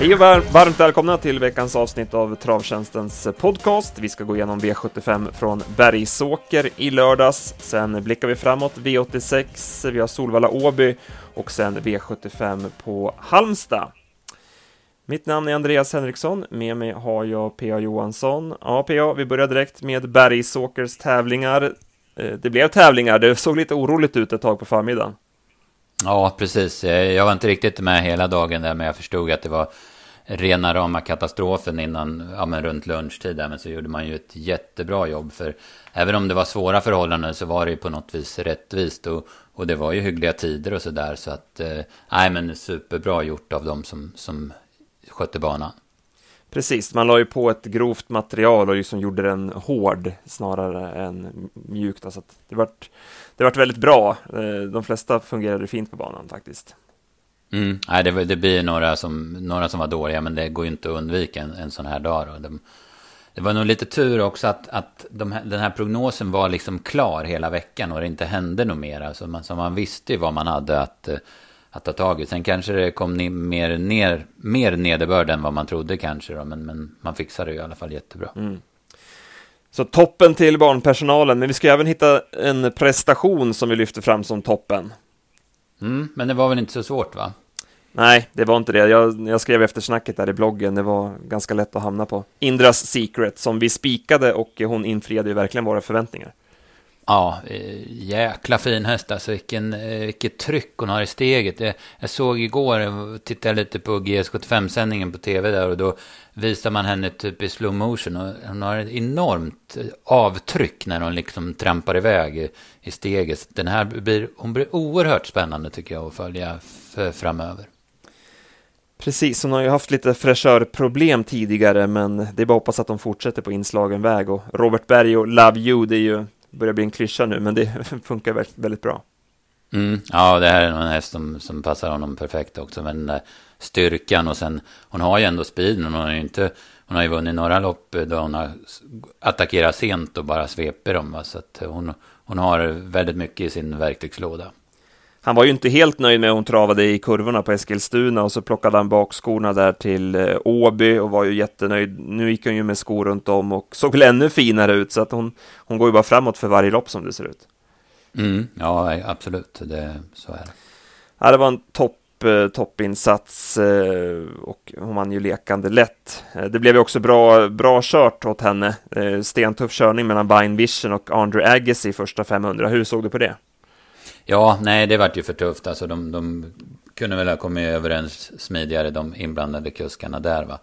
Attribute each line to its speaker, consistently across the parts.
Speaker 1: Hej och varmt välkomna till veckans avsnitt av Travtjänstens podcast. Vi ska gå igenom V75 från Bergsåker i lördags. Sen blickar vi framåt V86, vi har Solvalla Åby och sen V75 på Halmstad. Mitt namn är Andreas Henriksson, med mig har jag P.A. Johansson. Ja, P.A., vi börjar direkt med Bergsåkers tävlingar. Eh, det blev tävlingar, det såg lite oroligt ut ett tag på förmiddagen.
Speaker 2: Ja, precis. Eh, jag var inte riktigt med hela dagen där, men jag förstod att det var rena rama katastrofen innan, ja men runt lunchtid där, men så gjorde man ju ett jättebra jobb för även om det var svåra förhållanden så var det ju på något vis rättvist och, och det var ju hyggliga tider och sådär så att, eh, nej men superbra gjort av dem som, som skötte banan.
Speaker 1: Precis, man la ju på ett grovt material och liksom gjorde den hård snarare än mjukt. Alltså så det vart, det vart väldigt bra. Eh, de flesta fungerade fint på banan faktiskt.
Speaker 2: Mm. Nej, det, det blir några som, några som var dåliga, men det går ju inte att undvika en, en sån här dag. Då. De, det var nog lite tur också att, att de, den här prognosen var liksom klar hela veckan och det inte hände något mer. Alltså man, så man visste ju vad man hade att, att ta tag i. Sen kanske det kom ni, mer, ner, mer nederbörd än vad man trodde kanske. Då, men, men man fixade det i alla fall jättebra. Mm.
Speaker 1: Så toppen till barnpersonalen, men vi ska även hitta en prestation som vi lyfter fram som toppen.
Speaker 2: Mm, men det var väl inte så svårt va?
Speaker 1: Nej, det var inte det. Jag, jag skrev efter snacket där i bloggen, det var ganska lätt att hamna på. Indras Secret, som vi spikade och hon infriade ju verkligen våra förväntningar.
Speaker 2: Ja, eh, jäkla fin häst alltså. Vilken, eh, vilket tryck hon har i steget. Jag, jag såg igår, tittade lite på GS75-sändningen på tv där och då visar man henne typ i slow motion. Och hon har ett enormt avtryck när hon liksom trampar iväg i, i steget. Den här blir, hon blir oerhört spännande tycker jag att följa för, framöver.
Speaker 1: Precis, hon har ju haft lite fräschörproblem tidigare, men det är bara att hoppas att de fortsätter på inslagen väg. Och Robert Berg och Love You, det är ju, börjar bli en klyscha nu, men det funkar väldigt, väldigt bra.
Speaker 2: Mm, ja, det här är en häst som, som passar honom perfekt också, men eh, styrkan och sen, hon har ju ändå speeden, hon har ju inte, hon har ju vunnit några lopp då hon har attackerat sent och bara sveper dem, va? så att hon, hon har väldigt mycket i sin verktygslåda
Speaker 1: han var ju inte helt nöjd med hon travade i kurvorna på Eskilstuna och så plockade han bakskorna där till eh, Åby och var ju jättenöjd. Nu gick hon ju med skor runt om och såg väl ännu finare ut så att hon, hon går ju bara framåt för varje lopp som det ser ut.
Speaker 2: Mm, ja, absolut, det, så är det.
Speaker 1: Ja, det var en topp eh, toppinsats eh, och hon vann ju lekande lätt. Det blev ju också bra, bra kört åt henne. Stentuff körning mellan Bine Vision och Andrew Agassi i första 500. Hur såg du på det?
Speaker 2: Ja, nej, det vart ju för tufft. Alltså, de, de kunde väl ha kommit överens smidigare, de inblandade kuskarna där. Va?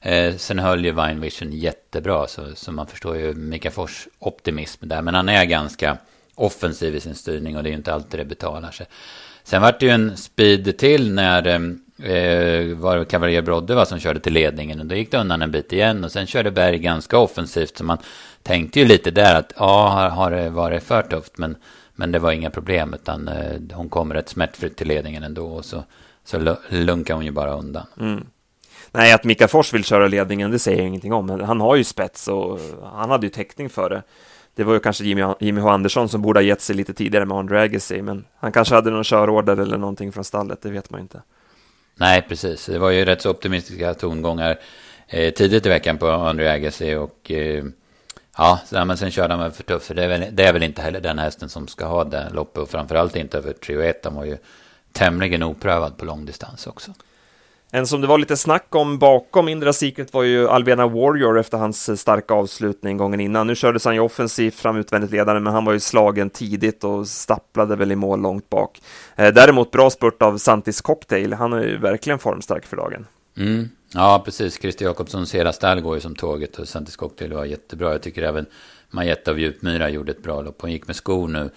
Speaker 2: Eh, sen höll ju Vine Vision jättebra, så, så man förstår ju Mika Fors optimism där. Men han är ganska offensiv i sin styrning och det är ju inte alltid det betalar sig. Sen vart det ju en speed till när eh, var det Cavalier Brodde va, som körde till ledningen. Och då gick det undan en bit igen och sen körde Berg ganska offensivt. Så man tänkte ju lite där att ja, har, har det varit för tufft. Men men det var inga problem, utan eh, hon kom rätt smärtfritt till ledningen ändå. Och så, så lunkade hon ju bara undan. Mm.
Speaker 1: Nej, att Mika Fors vill köra ledningen, det säger jag ingenting om. Men han har ju spets och han hade ju täckning för det. Det var ju kanske Jimmy, Jimmy H. Andersson som borde ha gett sig lite tidigare med Andre Agassi, men han kanske hade någon körorder eller någonting från stallet, det vet man ju inte.
Speaker 2: Nej, precis. Det var ju rätt så optimistiska tongångar eh, tidigt i veckan på Andre Agassi och eh, Ja, men sen körde han för tufft. För det är, väl, det är väl inte heller den hästen som ska ha det loppet. Och framförallt inte över trio 1. Han var ju tämligen oprövad på långdistans också.
Speaker 1: En som det var lite snack om bakom Indra Secret var ju Alvena Warrior efter hans starka avslutning gången innan. Nu kördes han ju offensivt fram utvändigt ledande, men han var ju slagen tidigt och stapplade väl i mål långt bak. Eh, däremot bra spurt av Santis Cocktail. Han är ju verkligen formstark för dagen.
Speaker 2: Mm. Ja, precis. Christer Jakobsson hela Stall går ju som tåget och Santis Cocktail var jättebra. Jag tycker även Majetta av Djupmyra gjorde ett bra lopp. Hon gick med skor nu.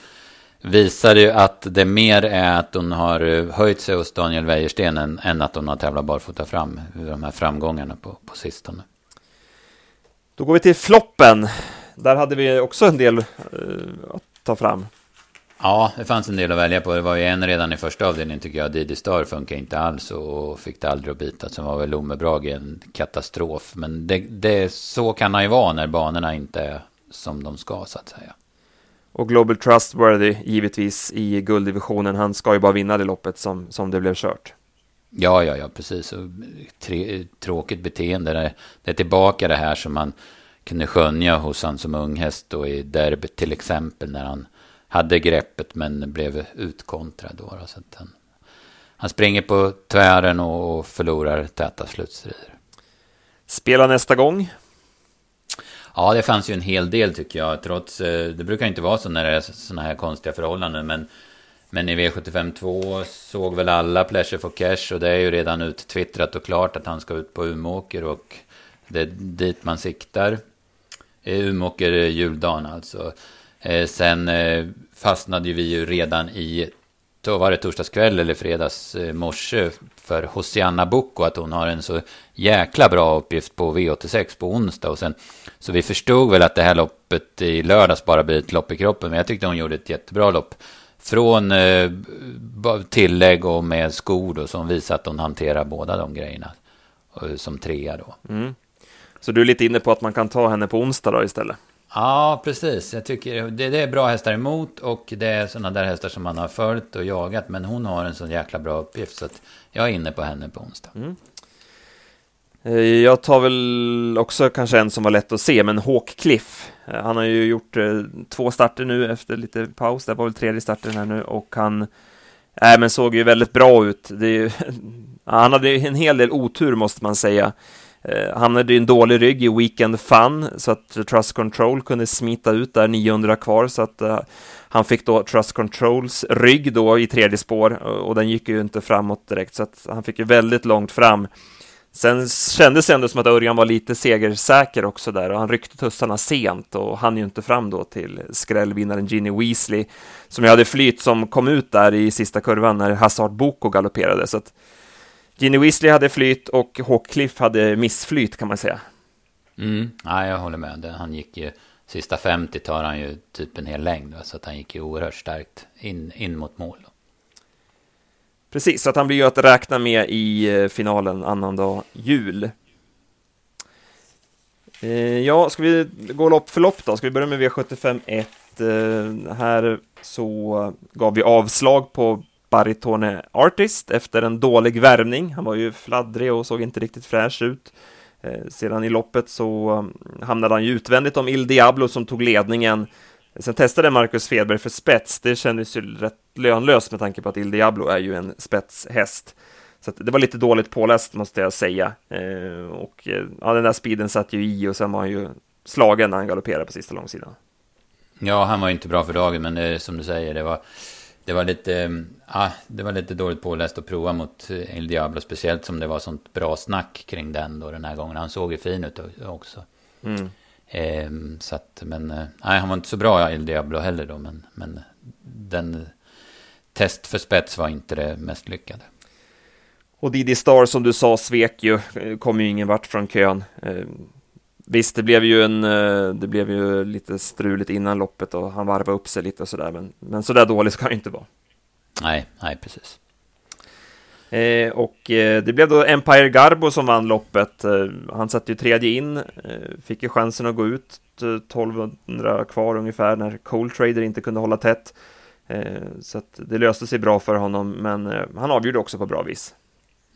Speaker 2: Visade ju att det mer är att hon har höjt sig hos Daniel Wäjersten än, än att hon har tävlat barfota fram. De här framgångarna på, på sistone.
Speaker 1: Då går vi till floppen. Där hade vi också en del uh, att ta fram.
Speaker 2: Ja, det fanns en del att välja på. Det var ju en redan i första avdelningen tycker jag. Didi Star funkar inte alls och fick det aldrig att bita. Sen var väl Lomebrage en katastrof. Men det, det, så kan han ju vara när banorna inte är som de ska så att säga.
Speaker 1: Och Global Trustworthy givetvis i gulddivisionen. Han ska ju bara vinna det loppet som, som det blev kört.
Speaker 2: Ja, ja, ja, precis. Och tre, tråkigt beteende. Det är tillbaka det här som man kunde skönja hos han som unghäst då i derbyt till exempel när han hade greppet men blev utkontrad då. då så han, han springer på tvären och förlorar täta slutstrider.
Speaker 1: Spela nästa gång?
Speaker 2: Ja, det fanns ju en hel del tycker jag. Trots, eh, det brukar inte vara så när det är sådana här konstiga förhållanden. Men, men i V75 2 såg väl alla Pleasure for Cash. Och det är ju redan uttwittrat och klart att han ska ut på Umåker. Och det är dit man siktar. Umåker juldagen alltså. Eh, sen eh, fastnade ju vi ju redan i, då var det torsdagskväll eller fredags eh, morse för Hosianna Boko att hon har en så jäkla bra uppgift på V86 på onsdag. Och sen, så vi förstod väl att det här loppet i lördags bara blir ett lopp i kroppen. Men jag tyckte hon gjorde ett jättebra lopp. Från eh, tillägg och med skor då, som visar att hon hanterar båda de grejerna. Eh, som trea då.
Speaker 1: Mm. Så du är lite inne på att man kan ta henne på onsdag då istället?
Speaker 2: Ja, precis. Jag tycker det, det är bra hästar emot och det är sådana där hästar som man har följt och jagat. Men hon har en sån jäkla bra uppgift så att jag är inne på henne på onsdag. Mm.
Speaker 1: Eh, jag tar väl också kanske en som var lätt att se, men Hawk Cliff. Eh, han har ju gjort eh, två starter nu efter lite paus. Det var väl tredje starten här nu och han äh, men såg ju väldigt bra ut. Ju, han hade en hel del otur måste man säga. Eh, han hade en dålig rygg i Weekend Fun så att Trust Control kunde smita ut där 900 kvar så att uh, han fick då Trust Controls rygg då i tredje spår eh, och den gick ju inte framåt direkt så att han fick ju väldigt långt fram. Sen kändes det ändå som att Örjan var lite segersäker också där och han ryckte tussarna sent och han ju inte fram då till skrällvinnaren Ginny Weasley som jag hade flyt som kom ut där i sista kurvan när Hazard Boko galopperade så att Ginny Weasley hade flyt och Hawkcliff hade missflyt kan man säga.
Speaker 2: Mm, ja, jag håller med. Han gick ju, sista 50 tar han ju typ en hel längd. Så att han gick ju oerhört starkt in, in mot mål.
Speaker 1: Precis, så att han blir ju att räkna med i eh, finalen annandag jul. Eh, ja, ska vi gå lopp för lopp då? Ska vi börja med V75 1? Eh, här så gav vi avslag på baritone artist efter en dålig värvning. Han var ju fladdrig och såg inte riktigt fräsch ut. Eh, sedan i loppet så mm, hamnade han ju utvändigt om Il Diablo som tog ledningen. Sen testade Marcus Fedberg för spets. Det kändes ju rätt lönlöst med tanke på att Il Diablo är ju en spetshäst. Så det var lite dåligt påläst måste jag säga. Eh, och eh, ja, den där speeden satt ju i och sen var han ju slagen när han galopperade på sista långsidan.
Speaker 2: Ja, han var inte bra för dagen, men det, som du säger, det var det var lite, ah, det var lite dåligt påläst att prova mot El Diablo, speciellt som det var sånt bra snack kring den då den här gången. Han såg ju fin ut också. Mm. Eh, så att, men, eh, nej, han var inte så bra El Diablo heller då, men, men den test för spets var inte det mest lyckade.
Speaker 1: Och Didi Star som du sa svek ju, kom ju ingen vart från kön. Eh, Visst, det blev ju en, eh, det blev ju lite struligt innan loppet och han varvade upp sig lite och sådär, men, men sådär dålig ska han inte vara.
Speaker 2: Nej, nej, precis.
Speaker 1: Eh, och eh, det blev då Empire Garbo som vann loppet. Eh, han satte ju tredje in, eh, fick ju chansen att gå ut 1200 kvar ungefär när Cold Trader inte kunde hålla tätt. Eh, så det löste sig bra för honom, men han avgjorde också på bra vis.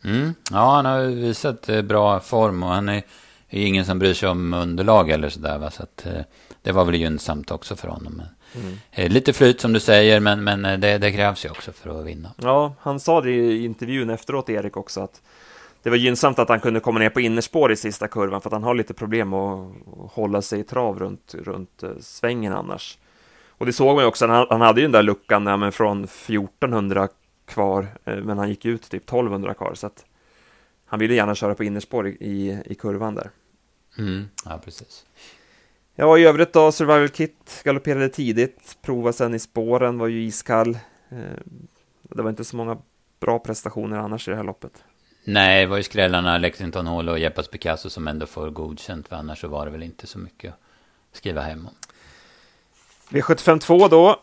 Speaker 2: Mm. Ja, han har visat bra form och han är det är ingen som bryr sig om underlag eller sådär. Va? Så att, eh, det var väl gynnsamt också för honom. Mm. Eh, lite flyt som du säger, men, men eh, det, det, krävs ju också för att vinna.
Speaker 1: Ja, han sa det i intervjun efteråt, Erik, också att det var gynnsamt att han kunde komma ner på innerspår i sista kurvan, för att han har lite problem att hålla sig i trav runt, runt svängen annars. Och det såg man ju också, han, han hade ju den där luckan ja, men från 1400 kvar, men han gick ut typ 1200 kvar, så att han ville gärna köra på innerspår i, i kurvan där.
Speaker 2: Mm, ja, precis.
Speaker 1: Ja, i övrigt då, Survival Kit galopperade tidigt, provade sen i spåren, var ju iskall. Eh, det var inte så många bra prestationer annars i det här loppet.
Speaker 2: Nej, det var ju skrällarna Lexington Hall och Jeppas Picasso som ändå får godkänt, för annars så var det väl inte så mycket att skriva hem om.
Speaker 1: V752 då,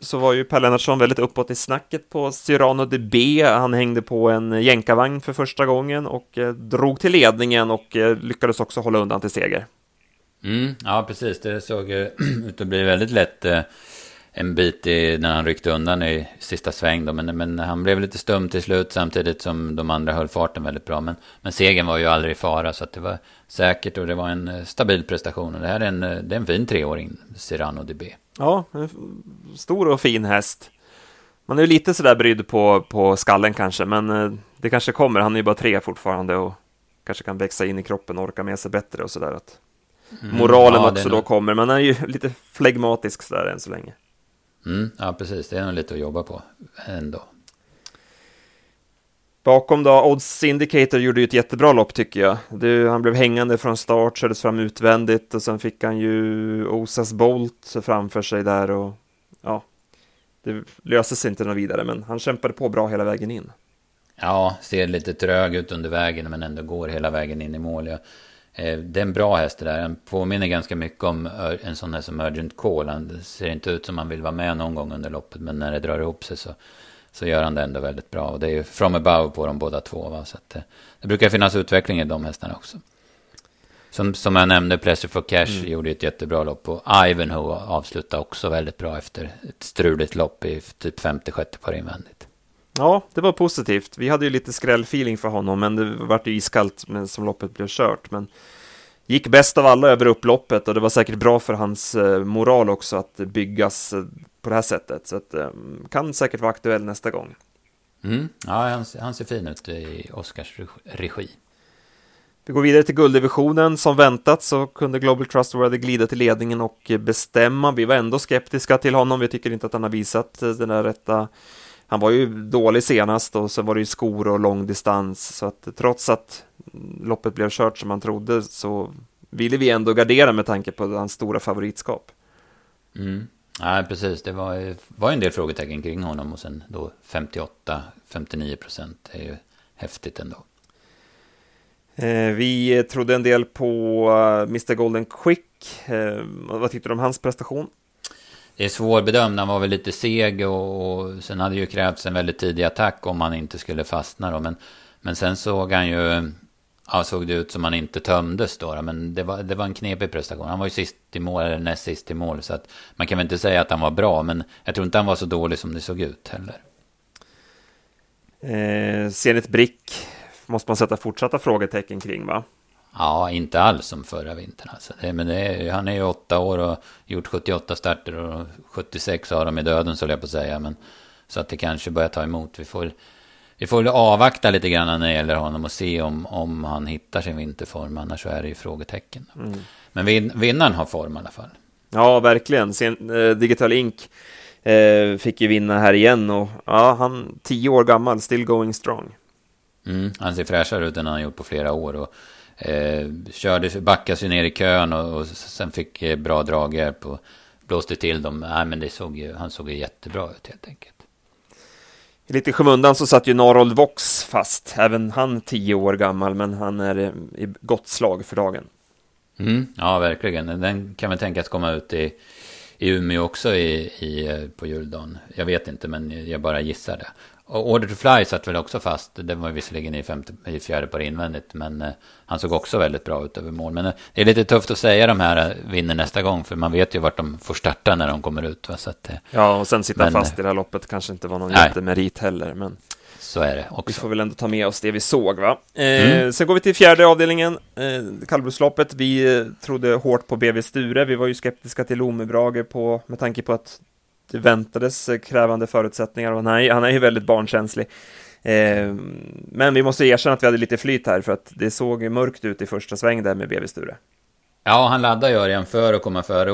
Speaker 1: så var ju Per Lennartsson väldigt uppåt i snacket på Cyrano de B. Han hängde på en jänkarvagn för första gången och eh, drog till ledningen och eh, lyckades också hålla undan till seger.
Speaker 2: Mm, ja, precis. Det såg eh, ut att bli väldigt lätt. Eh, Eh, en bit i, när han ryckte undan i sista sväng. Då, men, men han blev lite stum till slut samtidigt som de andra höll farten väldigt bra. Men, men segern var ju aldrig i fara så det var säkert och det var en eh, stabil prestation. Och det här är en, det är en fin treåring, Cyrano DB.
Speaker 1: Ja, stor och fin häst. Man är ju lite sådär brydd på, på skallen kanske, men det kanske kommer. Han är ju bara tre fortfarande och kanske kan växa in i kroppen och orka med sig bättre och sådär. Att mm, moralen ja, också då nog... kommer, men han är ju lite flegmatisk sådär än så länge.
Speaker 2: Mm, ja, precis. Det är nog lite att jobba på ändå.
Speaker 1: Bakom då, Odds Indicator gjorde ju ett jättebra lopp tycker jag. Det, han blev hängande från start, kördes fram utvändigt och sen fick han ju Osas Bolt framför sig där och ja, det löste sig inte något vidare, men han kämpade på bra hela vägen in.
Speaker 2: Ja, ser lite trög ut under vägen men ändå går hela vägen in i mål. Ja. Eh, det är en bra häst det där. Den påminner ganska mycket om en sån här som Urgent Call. Han ser inte ut som han vill vara med någon gång under loppet. Men när det drar ihop sig så, så gör han det ändå väldigt bra. Och det är ju from above på dem båda två. Va? Så att, eh, det brukar finnas utveckling i de hästarna också. Som, som jag nämnde, Pleasure for Cash mm. gjorde ett jättebra lopp. Och Ivanhoe avslutade också väldigt bra efter ett struligt lopp i typ 50-60 par invändigt.
Speaker 1: Ja, det var positivt. Vi hade ju lite skrällfeeling för honom, men det vart ju iskallt som loppet blev kört. Men gick bäst av alla över upploppet och det var säkert bra för hans eh, moral också att byggas eh, på det här sättet. Så att, eh, kan säkert vara aktuell nästa gång.
Speaker 2: Mm. Ja, han, han ser fin ut i Oscars regi.
Speaker 1: Vi går vidare till gulddivisionen. Som väntat så kunde Global Trustworthy glida till ledningen och bestämma. Vi var ändå skeptiska till honom. Vi tycker inte att han har visat den där rätta han var ju dålig senast och så var det ju skor och lång distans så att trots att loppet blev kört som man trodde så ville vi ändå gardera med tanke på hans stora favoritskap.
Speaker 2: Mm. Nej, precis. Det var, var en del frågetecken kring honom och sen då 58-59 procent är ju häftigt ändå.
Speaker 1: Eh, vi trodde en del på uh, Mr Golden Quick. Eh, vad tyckte du om hans prestation?
Speaker 2: Det är svårbedömd, Han var väl lite seg och, och sen hade ju krävts en väldigt tidig attack om han inte skulle fastna då. Men, men sen såg han ju, ja såg det ut som han inte tömdes då. Men det var, det var en knepig prestation. Han var ju sist i mål, eller näst sist i mål. Så att man kan väl inte säga att han var bra, men jag tror inte han var så dålig som det såg ut heller.
Speaker 1: Eh, Zenit Brick måste man sätta fortsatta frågetecken kring va?
Speaker 2: Ja, inte alls som förra vintern. Alltså. Det, men det är, han är ju åtta år och gjort 78 starter och 76 har de i döden så jag på att säga. Men, så att det kanske börjar ta emot. Vi får, vi får avvakta lite grann när det gäller honom och se om, om han hittar sin vinterform. Annars så är det ju frågetecken. Mm. Men vin, vinnaren har form i alla fall.
Speaker 1: Ja, verkligen. Sen, eh, Digital Ink eh, fick ju vinna här igen och ja, han tio år gammal, still going strong.
Speaker 2: Mm, han ser fräschare ut än han gjort på flera år. Och Eh, körde, backade sig ner i kön och, och sen fick eh, bra draghjälp och blåste till dem. Nej, men det såg ju, han såg ju jättebra ut helt enkelt.
Speaker 1: Lite i skymundan så satt ju Narold Vox fast, även han tio år gammal, men han är i gott slag för dagen.
Speaker 2: Mm, ja, verkligen. Den kan väl tänkas komma ut i, i Umeå också i, i, eh, på juldagen. Jag vet inte, men jag bara gissar det. Och Order to Fly satt väl också fast. Det var visserligen i, femte, i fjärde par invändigt. Men eh, han såg också väldigt bra ut över mål. Men eh, det är lite tufft att säga de här eh, vinner nästa gång. För man vet ju vart de får starta när de kommer ut. Va? Så att, eh,
Speaker 1: ja, och sen sitta men, fast i det här loppet kanske inte var någon nej. jättemerit heller. Men
Speaker 2: så är det också.
Speaker 1: Vi får väl ändå ta med oss det vi såg. va? Mm. Sen går vi till fjärde avdelningen, eh, kallblodsloppet. Vi trodde hårt på BV Sture. Vi var ju skeptiska till Lomebrage på, med tanke på att det väntades krävande förutsättningar och nej, han är ju väldigt barnkänslig. Eh, men vi måste erkänna att vi hade lite flyt här för att det såg mörkt ut i första sväng där med BB Sture.
Speaker 2: Ja, han laddade ju Örjan för att komma före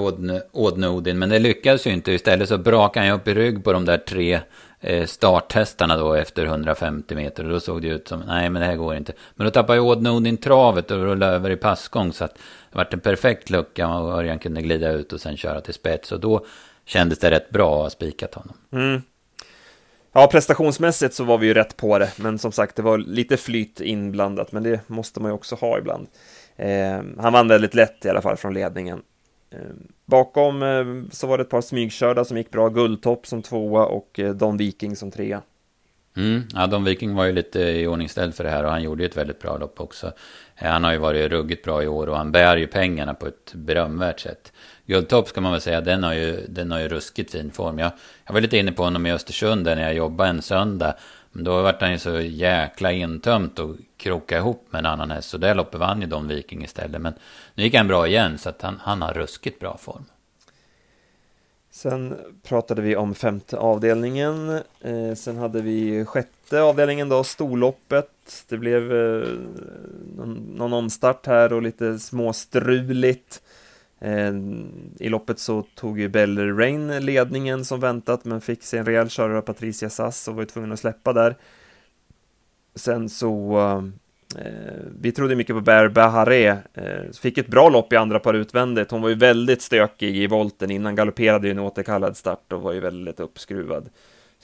Speaker 2: Ådne Odin, men det lyckades ju inte. Istället så brakade han upp i rygg på de där tre eh, starthästarna då efter 150 meter. Och då såg det ut som, nej men det här går inte. Men då tappade ju Ådne Odin travet och rullade över i passgång. Så att det vart en perfekt lucka och Örjan kunde glida ut och sen köra till spets. Och då kändes det rätt bra att ha spikat honom.
Speaker 1: Mm. Ja, prestationsmässigt så var vi ju rätt på det, men som sagt, det var lite flyt inblandat, men det måste man ju också ha ibland. Eh, han vann väldigt lätt i alla fall från ledningen. Eh, bakom eh, så var det ett par smygkörda som gick bra, Guldtopp som tvåa och eh, Don Viking som trea.
Speaker 2: Mm, ja, Don Viking var ju lite i ordningställd för det här och han gjorde ju ett väldigt bra lopp också. Han har ju varit ruggigt bra i år och han bär ju pengarna på ett berömvärt sätt. Guldtopp ska man väl säga, den har ju, den har ju ruskigt fin form. Jag, jag var lite inne på honom i Östersund där när jag jobbade en söndag. Men då vart han ju så jäkla intömt och kroka ihop med en annan häst. Så det loppet vann ju Don Viking istället. Men nu gick han bra igen, så att han, han har ruskigt bra form.
Speaker 1: Sen pratade vi om femte avdelningen. Eh, sen hade vi sjätte avdelningen då, storloppet. Det blev eh, någon, någon omstart här och lite småstruligt. Eh, I loppet så tog ju Bell Rain ledningen som väntat men fick sig en rejäl körare av Patricia Sass och var ju tvungen att släppa där. Sen så eh, Eh, vi trodde mycket på Bear Bahareh, eh, fick ett bra lopp i andra par utvändigt. Hon var ju väldigt stökig i volten innan, galopperade ju en återkallad start och var ju väldigt uppskruvad.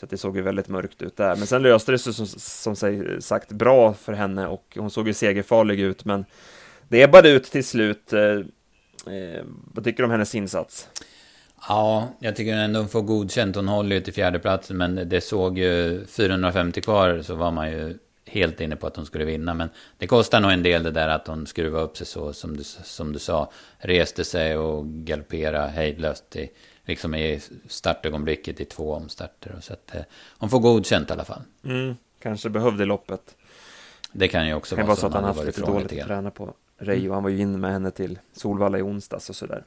Speaker 1: Så det såg ju väldigt mörkt ut där. Men sen löste det sig som, som sagt bra för henne och hon såg ju segerfarlig ut. Men det ebbade ut till slut. Eh, vad tycker du om hennes insats?
Speaker 2: Ja, jag tycker ändå hon får godkänt. Hon håller ju till fjärdeplatsen, men det såg ju 450 kvar så var man ju helt inne på att hon skulle vinna. Men det kostar nog en del det där att hon skruvade upp sig så som du, som du sa. Reste sig och galopperade hejdlöst i, liksom i startögonblicket i två omstarter. Och så att, eh, hon får godkänt i alla fall.
Speaker 1: Mm, kanske behövde loppet.
Speaker 2: Det kan ju också
Speaker 1: kan vara så att han haft lite dåligt att träna på. Reijo, han var ju in med henne till Solvalla i onsdags och sådär.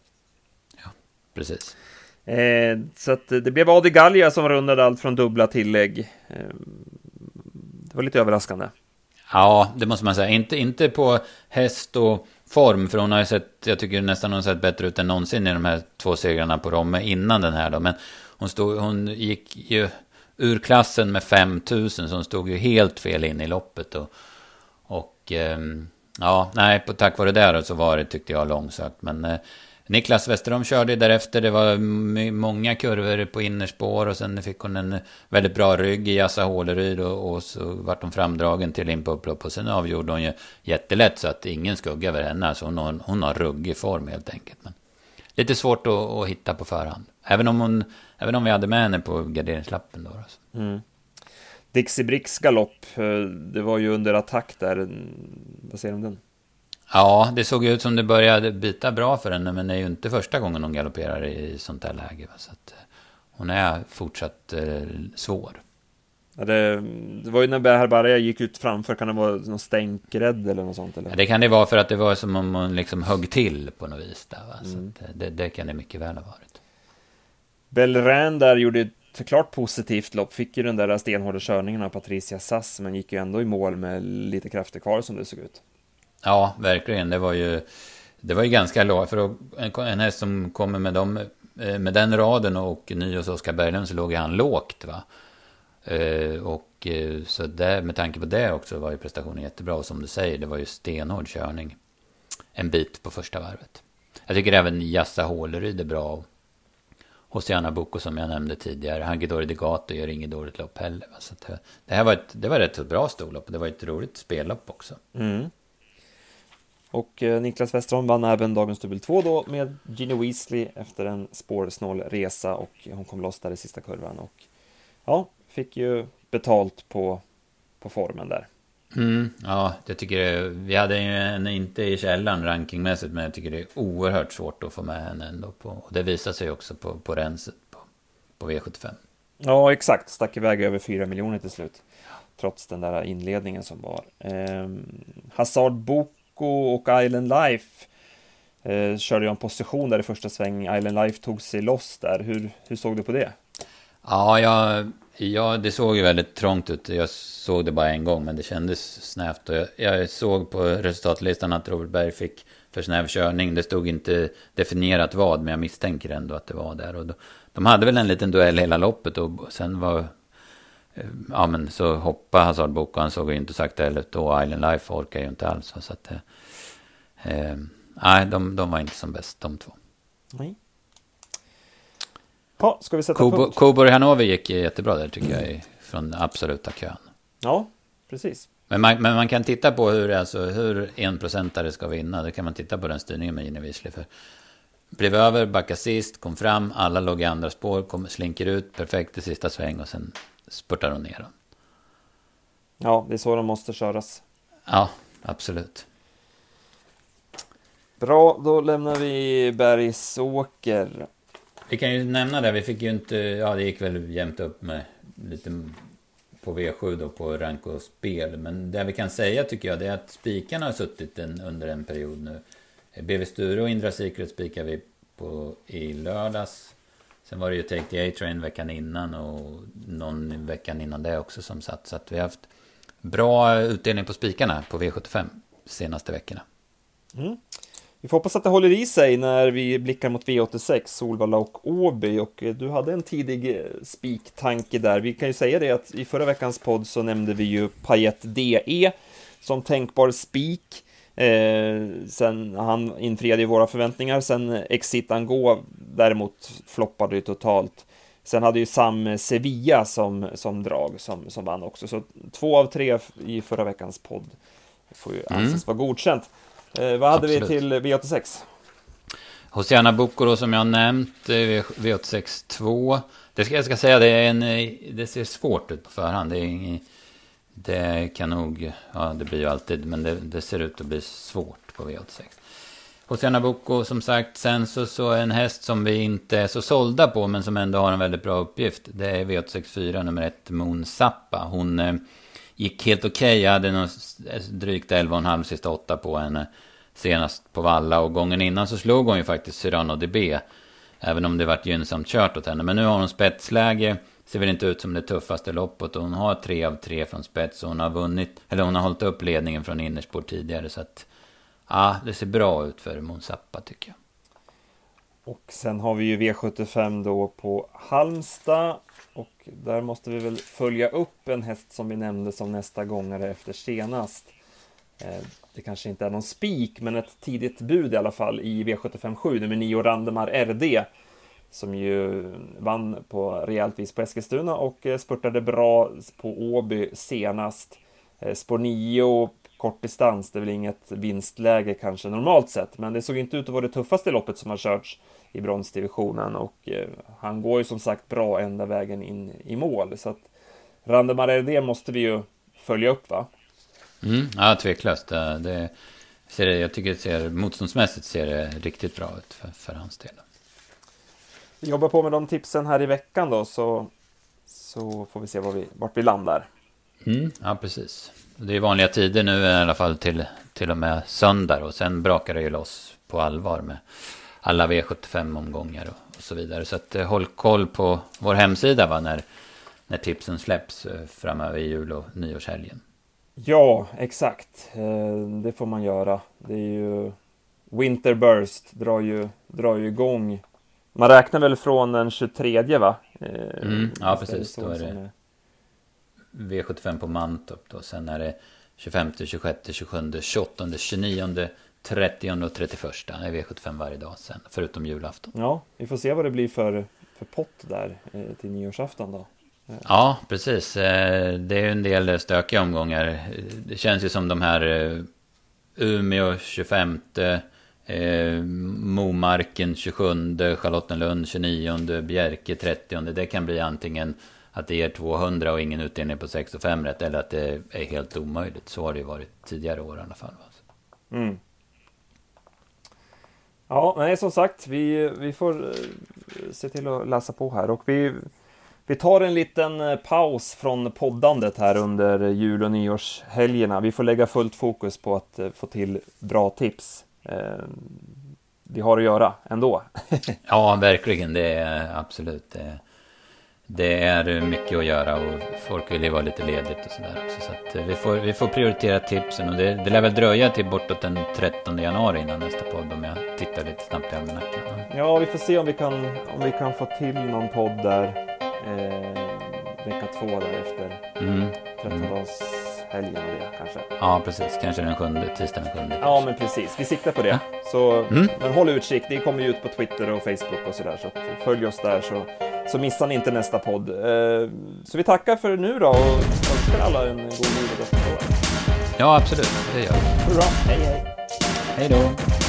Speaker 2: Ja, precis.
Speaker 1: Eh, så att det blev Adi Gallia som rundade allt från dubbla tillägg. Eh, var lite överraskande.
Speaker 2: Ja, det måste man säga. Inte, inte på häst och form, för hon har ju sett, jag tycker nästan hon har sett bättre ut än någonsin i de här två segrarna på Romme innan den här då. Men hon, stod, hon gick ju ur klassen med 5000, så hon stod ju helt fel in i loppet. Och, och ehm, Ja, nej, på, tack vare det så var det, tyckte jag, långsökt. Men eh, Niklas Westerholm körde därefter. Det var många kurvor på innerspår och sen fick hon en väldigt bra rygg i Assa Håleryd och, och, så vart hon framdragen till in på upplopp. Och sen avgjorde hon ju jättelätt så att ingen skugga över henne. Alltså hon har, hon har ruggig form helt enkelt. Men lite svårt att, att hitta på förhand. Även om, hon, även om vi hade med henne på garderingslappen då. Alltså.
Speaker 1: Mm. Dixie Bricks galopp, eh, det var ju under attack där. Vad säger du om den?
Speaker 2: Ja, det såg ut som det började bita bra för henne, men det är ju inte första gången hon galopperar i sånt här läge. Så att eh, hon är fortsatt eh, svår.
Speaker 1: Ja, det, det, var ju när Berbaria gick ut framför, kan det vara någon stänkrädd eller något sånt? Eller?
Speaker 2: Ja, det kan det vara för att det var som om hon liksom högg till på något vis. Där, va? Så mm. det, det, kan det mycket väl ha varit.
Speaker 1: Belran där gjorde ett klart positivt lopp, fick ju den där stenhårda körningen av Patricia Sass, men gick ju ändå i mål med lite krafter kvar som det såg ut.
Speaker 2: Ja, verkligen. Det var ju, det var ju ganska lågt. För en, häst som kommer med, dem, eh, med den raden och ny hos Oskar Berglund så låg han lågt. Va? Eh, och eh, så där, med tanke på det också var ju prestationen jättebra. Och som du säger, det var ju stenhård körning en bit på första varvet. Jag tycker även Jassa Håleryd är bra. Hosiana Boko som jag nämnde tidigare. Hagedori Degato gör inget dåligt lopp heller. Så det, här var ett, det var ett bra storlopp. Det var ett roligt spellopp också.
Speaker 1: Mm. Och eh, Niklas Westerholm vann även dagens dubbel 2 då med Ginny Weasley efter en spårsnål resa och hon kom loss där i sista kurvan och ja, fick ju betalt på, på formen där.
Speaker 2: Mm, ja, jag tycker det, vi hade ju en inte i källan rankingmässigt men jag tycker det är oerhört svårt att få med henne ändå på, och det visar sig också på, på renset på, på V75.
Speaker 1: Ja, exakt, stack iväg över 4 miljoner till slut. Trots den där inledningen som var. Eh, Hazard Bok Rocco och Island Life eh, körde ju en position där i första sväng. Island Life tog sig loss där. Hur, hur såg du på det?
Speaker 2: Ja, jag, ja, det såg ju väldigt trångt ut. Jag såg det bara en gång, men det kändes snävt. Och jag, jag såg på resultatlistan att Robert Berg fick för snäv körning. Det stod inte definierat vad, men jag misstänker ändå att det var där. Och då, de hade väl en liten duell hela loppet och sen var... Eh, ja, men så hoppade Hazard Bok och han såg ju inte sakta heller ut. Och Island Life orkar ju inte alls. Så att, eh, Eh, nej, de, de var inte som bäst de två.
Speaker 1: Nej. Ja, ska vi sätta
Speaker 2: Kobo,
Speaker 1: punkt?
Speaker 2: Coburg Hanover gick jättebra där tycker jag, från absoluta kön.
Speaker 1: Ja, precis.
Speaker 2: Men man, men man kan titta på hur, alltså, hur enprocentare ska vinna. Det kan man titta på den styrningen med Gine Wiesli. För blev över, backade sist, kom fram, alla låg i andra spår, kom, slinker ut, perfekt i sista sväng och sen spurtar hon ner dem.
Speaker 1: Ja, det är så de måste köras.
Speaker 2: Ja, absolut.
Speaker 1: Bra, då lämnar vi Bergsåker.
Speaker 2: Vi kan ju nämna det, vi fick ju inte, ja det gick väl jämnt upp med lite på V7 då på rank och spel. Men det vi kan säga tycker jag det är att spikarna har suttit en, under en period nu. BV Sture och Indra Secret spikar vi på i lördags. Sen var det ju Take the A-Train veckan innan och någon veckan innan det också som satt. Så att vi har haft bra utdelning på spikarna på V75 senaste veckorna.
Speaker 1: Mm. Vi får hoppas att det håller i sig när vi blickar mot V86, Solvalla och Åby. Och eh, du hade en tidig eh, spiktanke där. Vi kan ju säga det att i förra veckans podd så nämnde vi ju Payet DE som tänkbar spik. Eh, sen han infriade våra förväntningar. Sen Exit Ango däremot floppade ju totalt. Sen hade ju Sam Sevilla som, som drag som, som vann också. Så två av tre i förra veckans podd får ju anses mm. vara godkänt. Eh, vad hade Absolut. vi till V86?
Speaker 2: Hosiana Boko som jag nämnt, eh, V86 2. Det ska, jag ska säga, det, är en, eh, det ser svårt ut på förhand. Det, är, det kan nog, ja det blir ju alltid, men det, det ser ut att bli svårt på V86. Hosiana Boko som sagt, sen så, så en häst som vi inte är så sålda på, men som ändå har en väldigt bra uppgift. Det är V864 nummer ett, Moon Zappa. Hon eh, gick helt okej. Okay. Jag hade nog eh, drygt 11,5 sista åtta på henne senast på Valla. Och gången innan så slog hon ju faktiskt Cyrano DB. Även om det varit gynnsamt kört åt henne. Men nu har hon spetsläge. Ser väl inte ut som det tuffaste loppet. Och hon har tre av tre från spets. Och hon har vunnit. Eller hon har hållit upp ledningen från innerspår tidigare. Så att. Ja, det ser bra ut för Monsappa tycker jag.
Speaker 1: Och sen har vi ju V75 då på Halmstad. Och där måste vi väl följa upp en häst som vi nämnde som nästa gångare efter senast. Eh, det kanske inte är någon spik, men ett tidigt bud i alla fall i V75-7, nummer 9 Randemar RD. Som ju vann på rejält vis på Eskilstuna och eh, spurtade bra på Åby senast. Eh, Spår 9 kort distans, det är väl inget vinstläge kanske normalt sett, men det såg inte ut att vara det tuffaste loppet som har körts i bronsdivisionen och eh, han går ju som sagt bra ända vägen in i mål så att Randemar det måste vi ju följa upp va?
Speaker 2: Mm, ja, tveklöst. Det, ser det, jag tycker det ser, motståndsmässigt ser det riktigt bra ut för, för hans del.
Speaker 1: Jobbar på med de tipsen här i veckan då, så, så får vi se var vi, vart vi landar.
Speaker 2: Mm, ja, precis. Det är vanliga tider nu i alla fall till, till och med söndag och sen brakar det ju loss på allvar med alla V75-omgångar och, och, så vidare. Så att, eh, håll koll på vår hemsida va, när, när tipsen släpps eh, framöver i jul och nyårshelgen.
Speaker 1: Ja, exakt. Eh, det får man göra. Det är ju Winterburst drar ju, drar ju igång. Man räknar väl från den 23 va?
Speaker 2: Mm, ja, precis. Då är det V75 på Mantorp då. Sen är det 25, 26, 27, 28, 29, 30 och 31. Det är V75 varje dag sen, förutom julafton.
Speaker 1: Ja, vi får se vad det blir för, för pott där eh, till nyårsafton då.
Speaker 2: Ja, precis. Eh, det är en del stökiga omgångar. Det känns ju som de här eh, Umeå 25, eh, Momarken 27, Charlottenlund 29, Bjerke 30. Det kan bli antingen att det ger 200 och ingen utdelning på 6 och 5 rätt eller att det är helt omöjligt. Så har det ju varit tidigare år i alla fall. Alltså. Mm.
Speaker 1: Ja, nej som sagt, vi, vi får eh, se till att läsa på här och vi vi tar en liten eh, paus från poddandet här under jul och nyårshelgerna. Vi får lägga fullt fokus på att eh, få till bra tips. Eh, vi har att göra ändå.
Speaker 2: ja, verkligen. Det är absolut. Det, det är mycket att göra och folk vill ju vara lite ledigt och sådär också. Så att vi, får, vi får prioritera tipsen och det, det lär väl dröja till bortåt den 13 januari innan nästa podd om jag tittar lite snabbt i almanackan.
Speaker 1: Ja, vi får se om vi kan, om vi kan få till någon podd där eh, vecka två där efter mm. 13-dagshelgen och det kanske.
Speaker 2: Ja, precis. Kanske den sjunde, tisdagen den sjunde.
Speaker 1: Ja, men precis. Vi siktar på det. Ja. Så mm. men håll utkik. Det kommer ju ut på Twitter och Facebook och sådär. Så följ oss där så, så missar ni inte nästa podd. Eh, så vi tackar för nu då och önskar alla en god jul och gott
Speaker 2: Ja, absolut. Det gör vi.
Speaker 1: Bra. Hej, hej.
Speaker 2: Hej då.